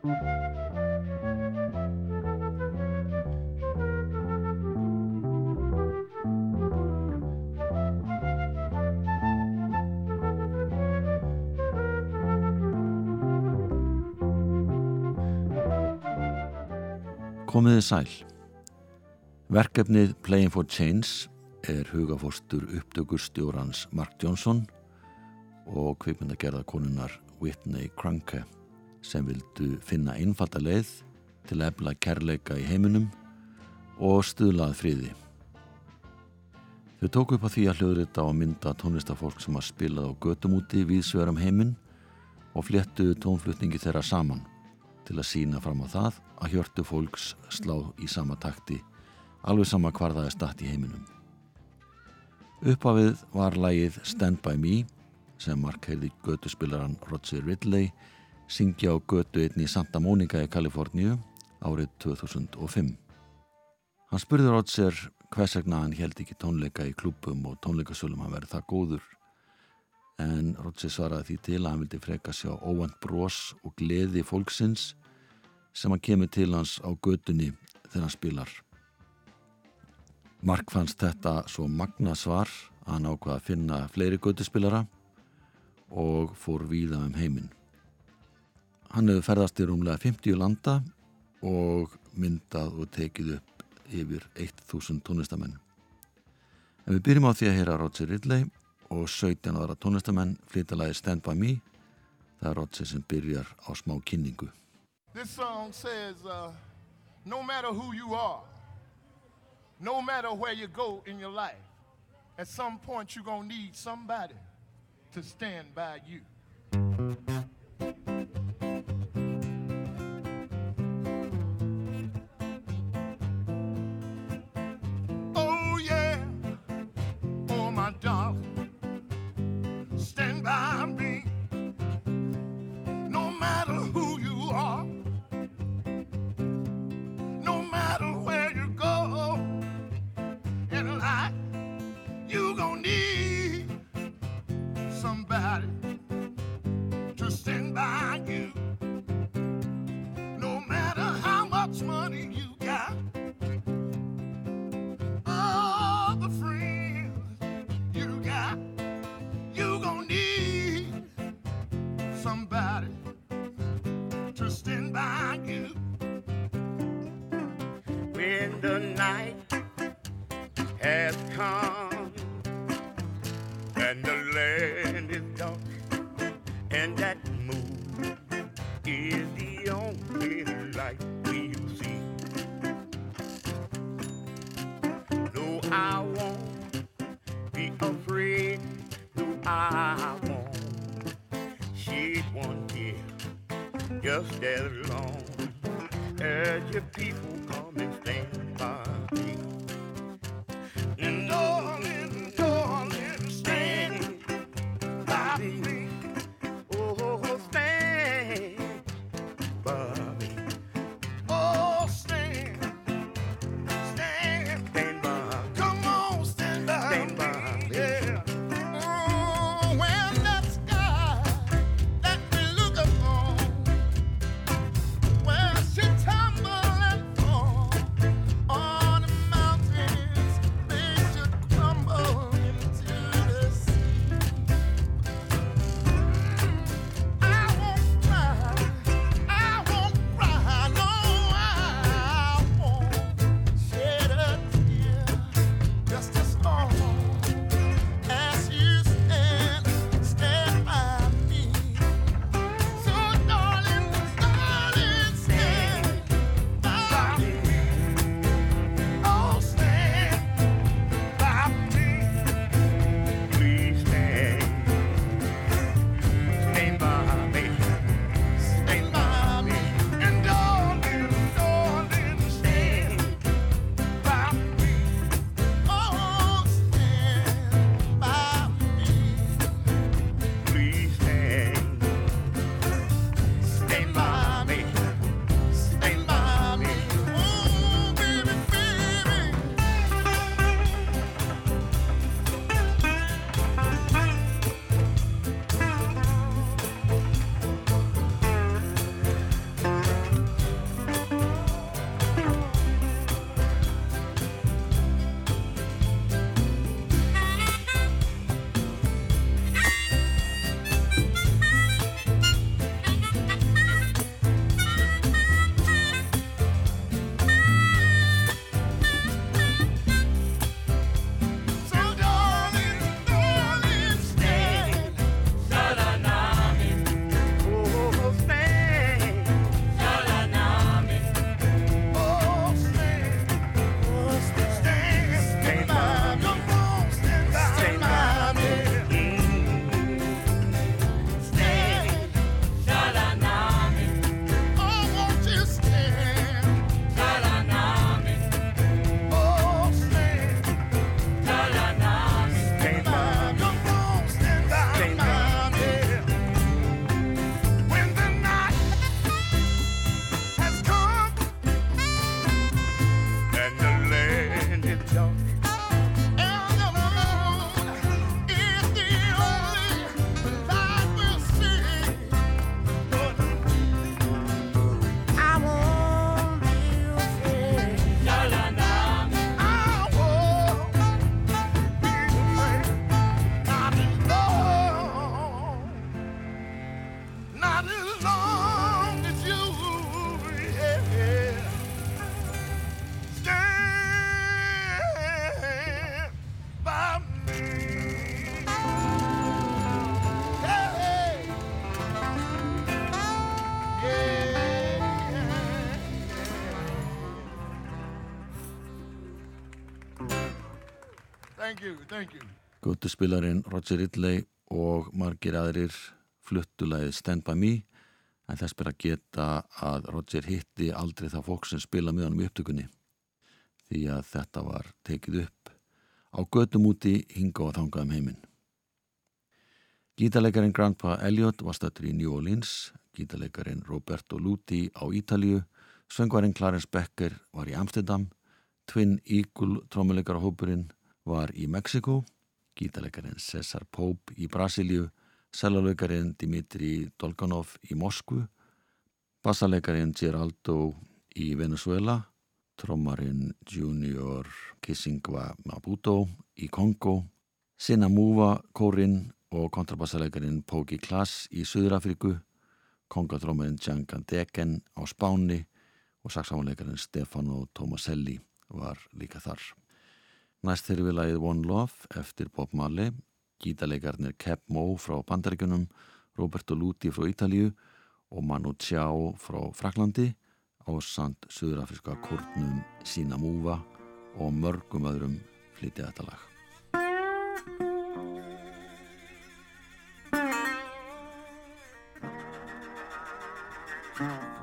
Komiði sæl. Verkefnið Playing for Change er hugafórstur upptökurstjórans Mark Johnson og kvipmyndagerða konunar Whitney Cranke sem vildu finna einfalda leið til að efla kærleika í heiminum og stuðlað friði. Þau tóku upp á því að hljóðrita og mynda tónlistafólk sem að spila á götumúti við sverum heiminn og fléttu tónflutningi þeirra saman til að sína fram á það að hjörtu fólks slá í sama takti alveg sama hvar það er statt í heiminum. Uppafið var lægið Stand By Me sem Mark heyrði götuspilaran Roger Ridley syngja á götu einni í Santa Monica í Kaliforníu árið 2005. Hann spurði Roger hvers vegna hann held ekki tónleika í klúpum og tónleikasölum hann verið það góður en Roger svaraði því til að hann vildi freka sjá óvand brós og gleði fólksins sem að kemur til hans á gödunni þegar hann spilar. Mark fannst þetta svo magna svar að hann ákvaða að finna fleiri göduspilara og fór víða um heiminn. Hann hefur ferðast í rúmlega 50 landa og myndað og tekið upp yfir 1000 tónlistamenn. En við byrjum á því að heyra Roger Ridley og 17 ára tónlistamenn flytta lagi Stand By Me. Það er Roger sem byrjar á smá kynningu. This song says, uh, no matter who you are, no matter where you go in your life, at some point you're to need somebody to stand by you. I won't be afraid. No, I won't shed one tear just as long as your Thank you, thank you. Götuspilarinn Roger Ridley og margir aðrir fluttulegið Stand By Me en þess ber að geta að Roger hitti aldrei það fólk sem spila með hann í upptökunni því að þetta var tekið upp á götum úti hinga og þangað um heiminn. Gítarleikarin Grandpa Elliot var stöttur í New Orleans, gítarleikarin Roberto Luti á Ítalju, söngvarinn Clarence Becker var í Amsterdam, Twin Eagle trómuleikarahópurinn var í Mexiko, gítarleikarin Cesar Pope í Brasilju, seljuleikarin Dimitri Dolganov í Moskvu, bassaleikarin Geraldo í Venezuela, trommarinn Junior Kissingwa Maputo í Kongo, Sinamúva kórin og kontrabassaleikarin Póki Klass í Suðurafriku, kongatrómarinn Djangan Degen á Spáni og saksáleikarin Stefano Tomaselli var líka þar. Næst þeirri við lagið One Love eftir Bob Marley, gítalegarnir Cap Mo frá Bandaríkunum, Roberto Luti frá Ítalju og Manu Chao frá Fraklandi á sand Suðurafriska kórnum Sina Múva og mörgum öðrum flytið þetta lag. One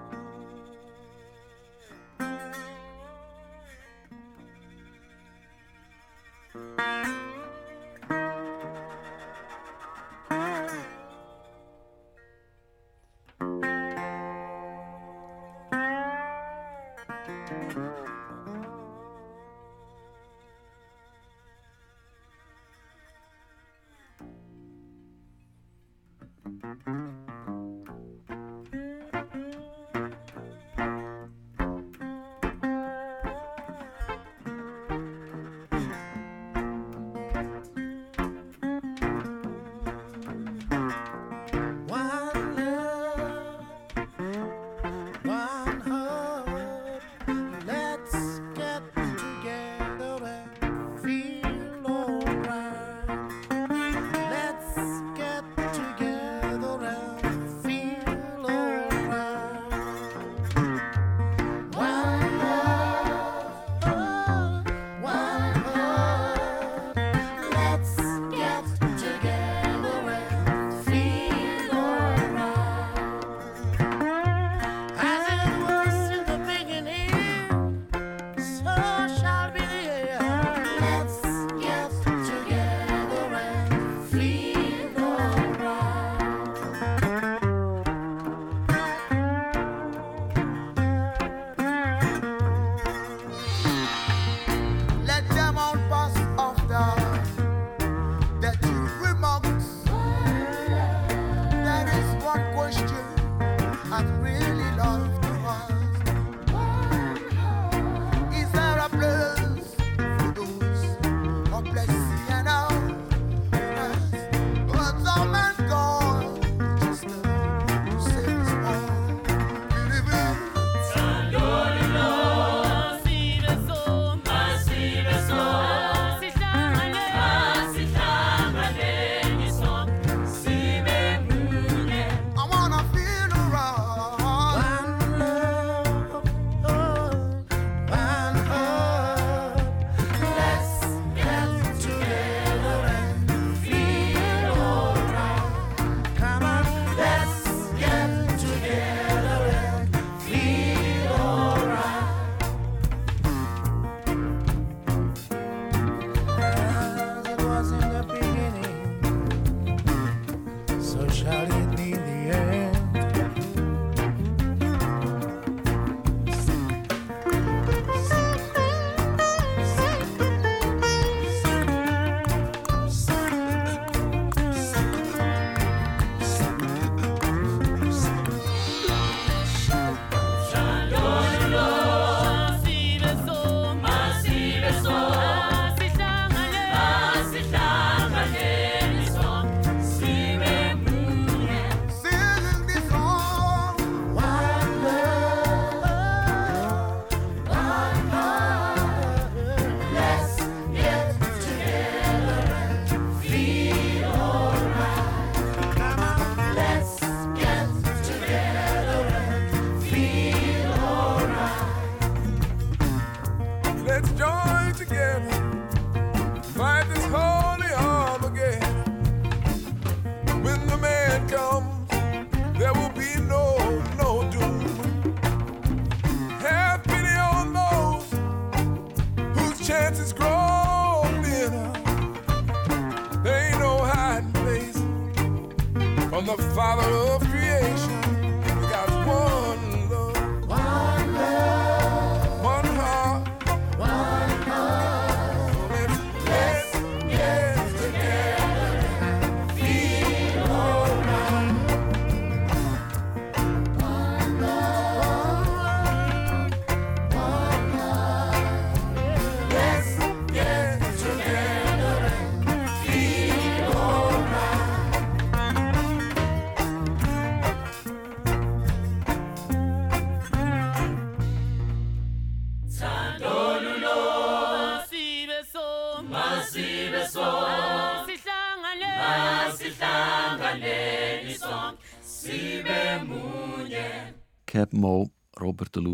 Follow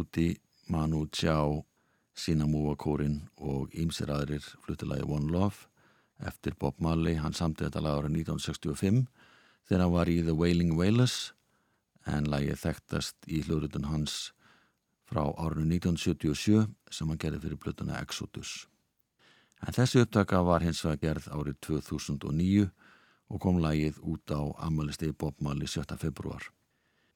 Luti, Manu Chao, Sina Múakórin og ímsir aðrir fluttilagi One Love eftir Bob Marley. Hann samti þetta lag árið 1965 þegar hann var í The Wailing Wailers en lagið þekktast í hljóðrutun hans frá árinu 1977 sem hann gerði fyrir plötuna Exodus. En þessi upptaka var hins vegar gerð árið 2009 og kom lagið út á ammælistegi Bob Marley 7. februar.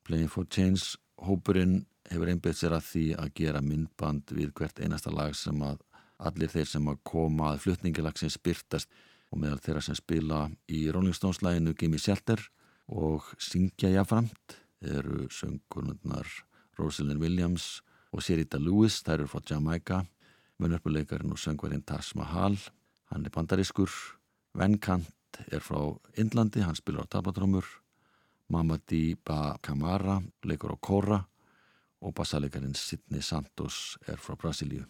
Playing for Change hópurinn hefur einbeitt sér að því að gera myndband við hvert einasta lag sem að allir þeir sem að koma að flutningilagsins byrtast og meðal þeirra sem spila í Rolling Stones læginu Gimme Shelter og syngja jáframt eru söngurnarnar Rosalind Williams og Serita Lewis, þær eru frá Jamaica. Munarpuleikarinn og söngvarinn Taj Mahal hann er bandariskur Venkant er frá Indlandi, hann spilar á tablatrómur Mamadi Ba Kamara leikur á Kora og bassalegarinn Sidney Santos er frá Brasilíu.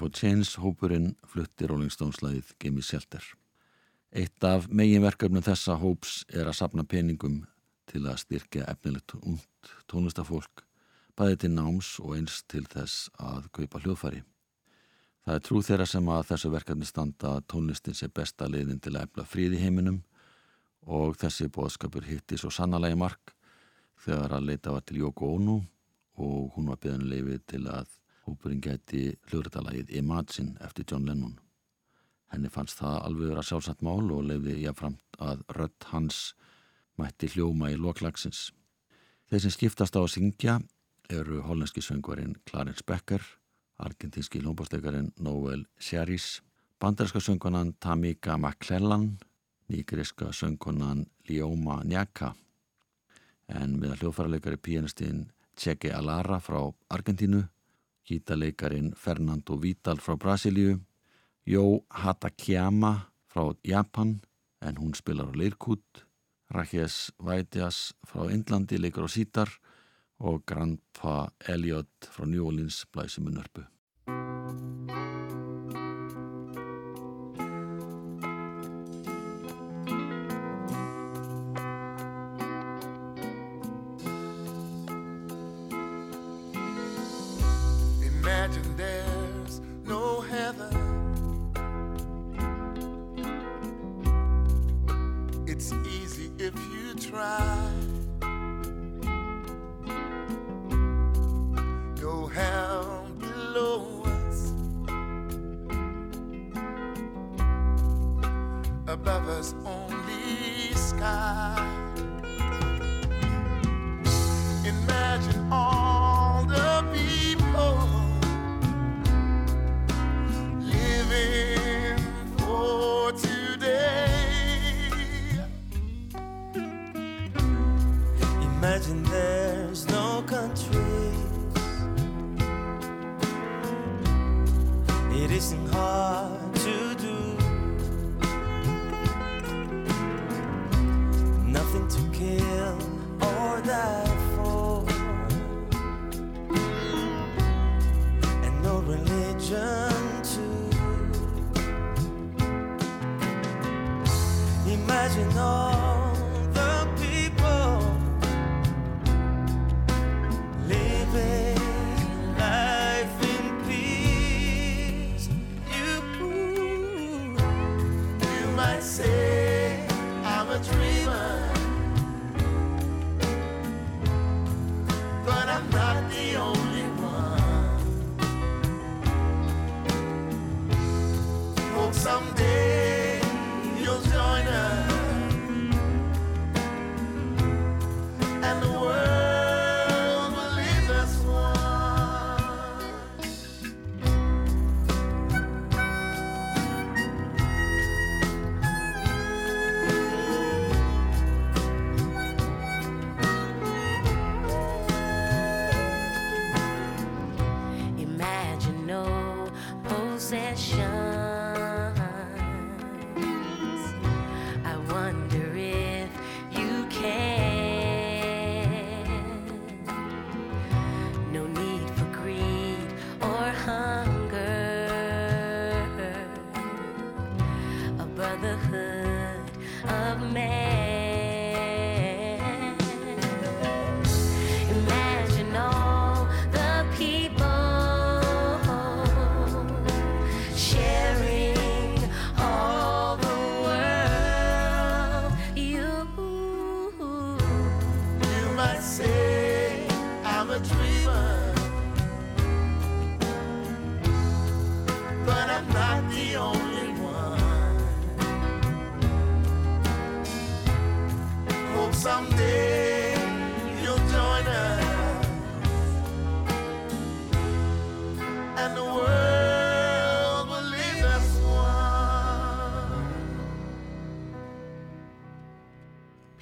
For Change hópurinn flutti Rolling Stones lagið Gimme Shelter. Eitt af meginverkefnum þessa hóps er að sapna peningum til að styrkja efnilegt ungt tónlistafólk, bæði til náms og eins til þess að kaupa hljóðfæri. Það er trú þeirra sem að þessu verkefni standa að tónlistin sé besta leiðin til að efla fríð í heiminum og þessi bóðskapur hitti svo sannalagi mark þegar að leita var til Yoko Ono og hún var beðan leifi til að hópurinn gæti hljóðrættalagið Imagine eftir John Lennon. Henni fannst það alveg vera sjálfsagt mál og leiði jáframt að rött hans mætti hljóma í loklagsins. Þeir sem skiptast á að syngja eru hollenski söngvarinn Clarence Becker, argentinski hljómbástekarinn Noel Sherris, bandarska söngvanan Tamika McClellan, nýgriska söngkonan Lioma Njaka, en með að hljóðfærarleikari pianistinn Tjeki Alara frá Argentínu, gítarleikarin Fernando Vidal frá Brasilíu, Jó Hatakeyama frá Japan, en hún spilar á leirkút, Rajes Vaidjas frá Indlandi leikur á sítar og Grandpa Elliot frá New Orleans blæsum um nörpu.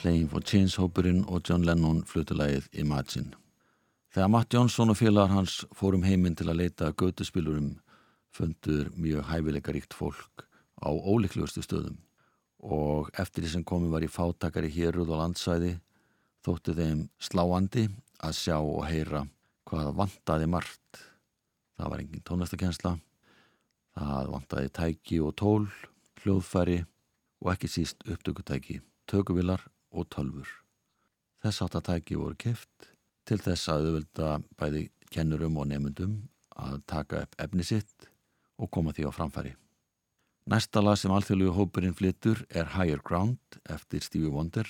Playing for Change hópurinn og John Lennon flutulægið Imagine. Þegar Matt Jónsson og félagar hans fórum heiminn til að leita göduspilurum fundur mjög hæfileikaríkt fólk á óleikluverstu stöðum og eftir því sem komi var í fátakari héruð og landsæði þóttu þeim sláandi að sjá og heyra hvað vantaði margt. Það var engin tónlistakensla, það vantaði tæki og tól, hljóðfæri og ekki síst upptökutæki, tökuvilar og tölfur. Þess aftatæki voru keft til þess að auðvölda bæði kennurum og nefnundum að taka upp efni sitt og koma því á framfæri. Næsta lag sem alþjóðlugu hópurinn flyttur er Higher Ground eftir Stevie Wonder.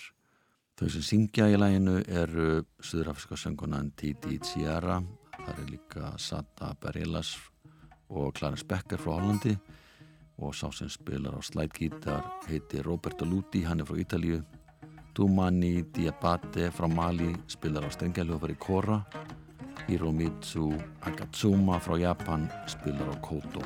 Þau sem syngja í læginu eru söðurafriska söngunan T.D. Ciara, þar er líka Sata Bareillas og Clarence Becker frá Hollandi og sá sem spilar á slætgítar heiti Roberto Luti, hann er frá Ítalju Dumani Diabate frá Mali spilar á strengaljófari Kora. Hiromitsu Agatsuma frá Japan spilar á Koto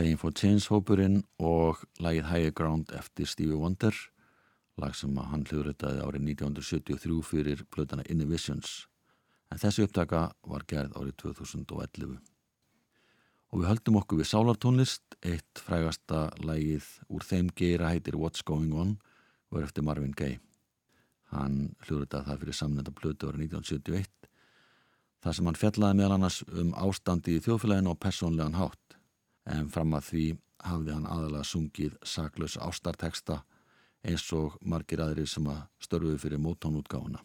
Playing for Change hópurinn og lagið Higher Ground eftir Stevie Wonder, lag sem hann hljóðritaði árið 1973 fyrir plötana Innovations. En þessi upptaka var gerð árið 2011. Og við höldum okkur við sálartónlist, eitt frægasta lagið úr þeim geira heitir What's Going On og er eftir Marvin Gaye. Hann hljóðritaði það fyrir samnenda plötu árið 1971, þar sem hann fjallaði meðal annars um ástandi í þjóðfélaginu og persónlegan hátt en fram að því hafði hann aðalega sungið saklaus ástarteksta eins og margir aðrir sem að störfuði fyrir mótónútgáfuna.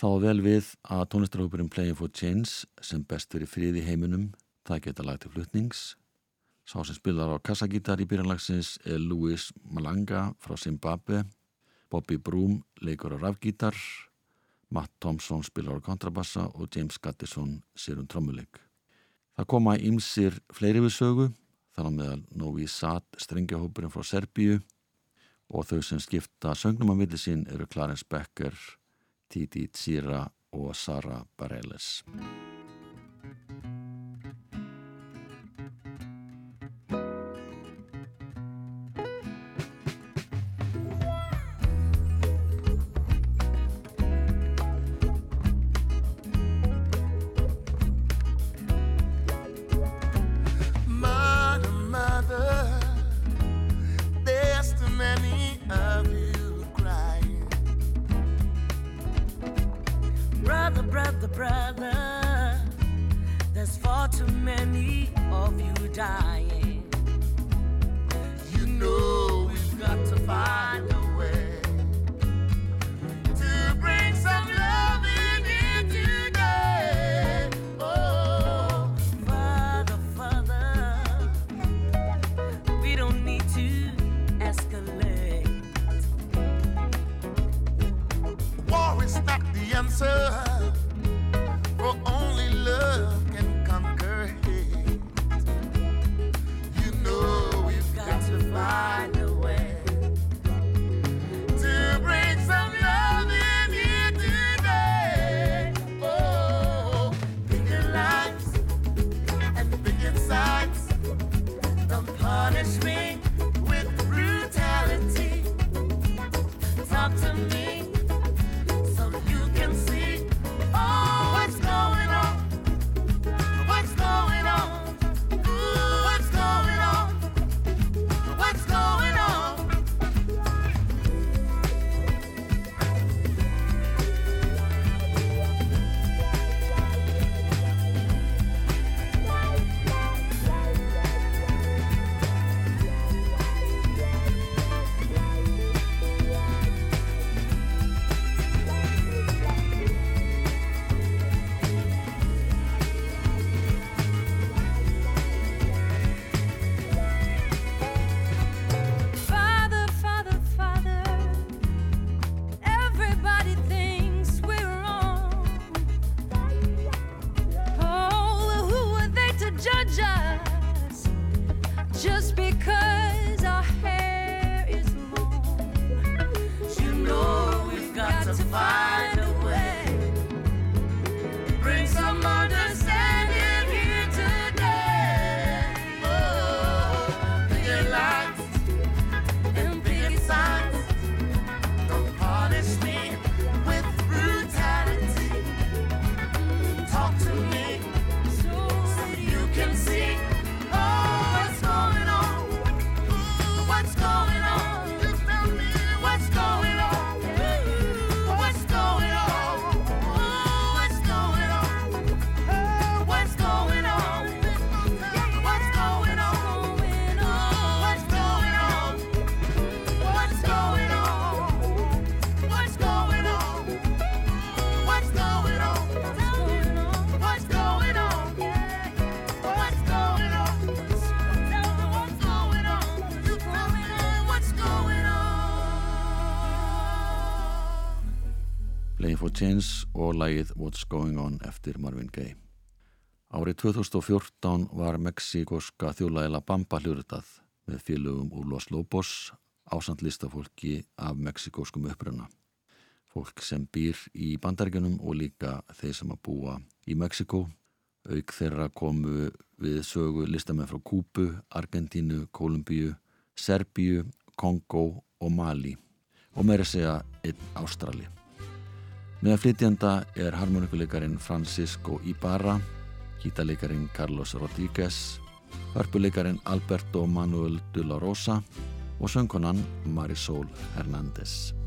Þá vel við að tónlistarhópurinn Playing for Change sem best fyrir frið í heiminum, það geta lagt til flutnings. Sá sem spilar á kassagítar í byrjanlagsins er Louis Malanga frá Zimbabwe, Bobby Broom leikur á rafgítar, Matt Thompson spilar á kontrabassa og James Gattison sér um trommuleik. Það koma ímsir fleiri við sögu, á meðal Novi Sad, strengjahópurinn frá Serbíu og þau sem skipta sögnum að milli sín eru Clarence Becker, Titi Tsira og Sara Bareilles. The lagið What's Going On eftir Marvin Gaye. Árið 2014 var mexikoska þjóðlægila Bamba hljóritað með félögum úr Los Lobos ásand listafólki af mexikoskum uppruna. Fólk sem býr í bandaríkjunum og líka þeir sem að búa í Mexiko Auk þeirra komu við sögu listamenn frá Kúpu, Argentínu, Kolumbíu, Serbíu, Kongo og Mali og meira segja einn Ástrali. Meða flytjanda er harmonikuleikarin Francisco Ibarra, gítarleikarin Carlos Rodríguez, hörpuleikarin Alberto Manuel de la Rosa og söngkonan Marisol Hernández.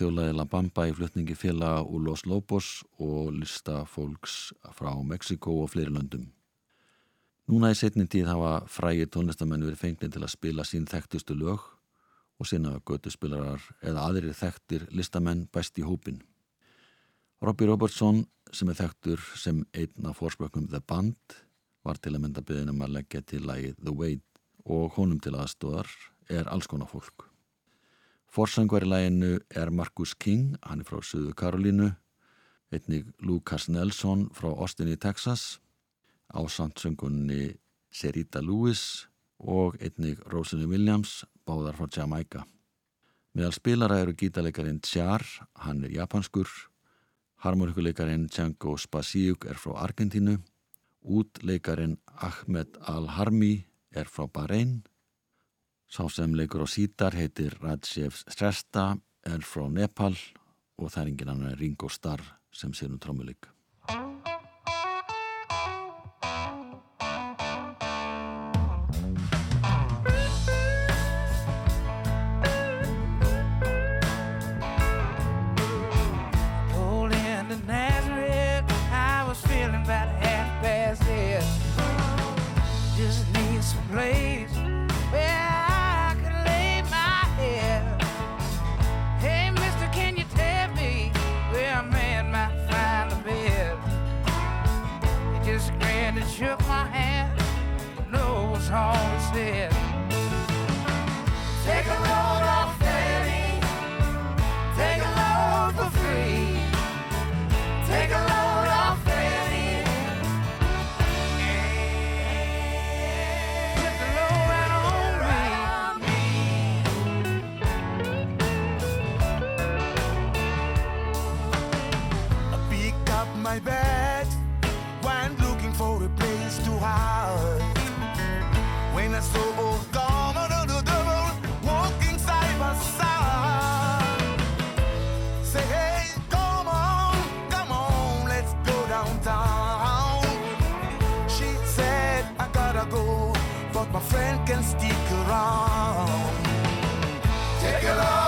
Þjólaði La Bamba í flutningi félaga úr Los Lobos og lista fólks frá Mexiko og fleiri löndum. Núna í setni tíð hafa frægir tónlistamenn verið fengnið til að spila sín þekktustu lög og sinna götuspilarar eða aðrir þekktir listamenn bæst í hópin. Robbie Robertson sem er þekktur sem einn af fórspökkum The Band var til að mynda byggðin um að leggja til lagið The Wait og honum til aðstóðar er alls konar fólk. Forsangvar í læginu er Marcus King, hann er frá Suðu Karolínu, einnig Lucas Nelson frá Austin í Texas, ásandsungunni Serita Lewis og einnig Rosalie Williams, báðar frá Jamaica. Meðal spilara eru gítarleikarin Tjar, hann er japanskur, harmonikuleikarin Django Spasiuk er frá Argentínu, útleikarin Ahmed Al-Harmi er frá Bahrein, Sá sem leikur á sítar heitir Rajev Sresta, er frá Nepal og það er engin annar Ringo Starr sem sér um trómuleik. My friend can stick around. Take a load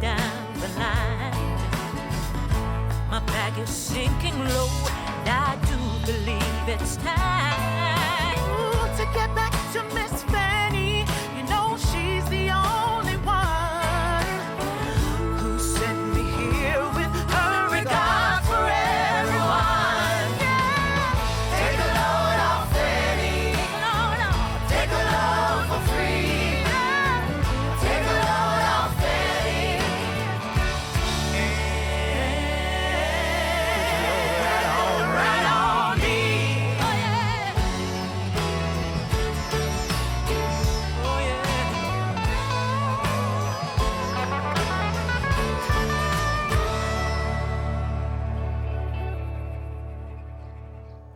down the line. My bag is sinking low, and I do believe it's time Ooh, to get back to Miss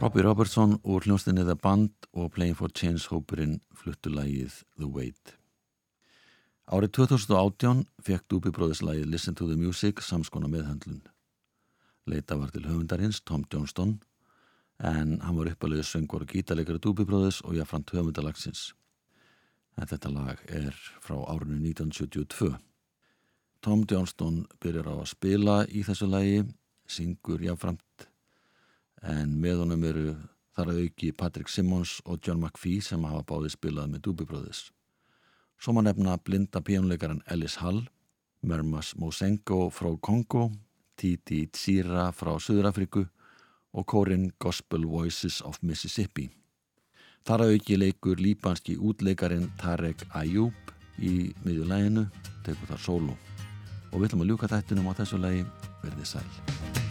Robbie Robertson úr hljónstinni The Band og Playing for Change hópurinn fluttu lægið The Wait. Árið 2018 fekk Doobie Brothers lægið Listen to the Music samskona meðhandlun. Leita var til höfundarins Tom Johnston en hann var uppalegu söngur og gítarleikari Doobie Brothers og jáframt höfundalagsins. En þetta lag er frá árinu 1972. Tom Johnston byrjar á að spila í þessu lægi, syngur jáframt en með honum eru þar að auki Patrick Simmons og John McPhee sem hafa báði spilað með Doobie Brothers. Svo má nefna blinda píónleikaran Ellis Hall, Mermas Mosengo frá Kongo, Titi Tsira frá Suðurafriku og kórin Gospel Voices of Mississippi. Þar að auki leikur líbanski útleikarin Tarek Ayub í miðjuleginu, tekur þar solo. Og við ætlum að ljúka þættinum á þessu lagi verði sæl.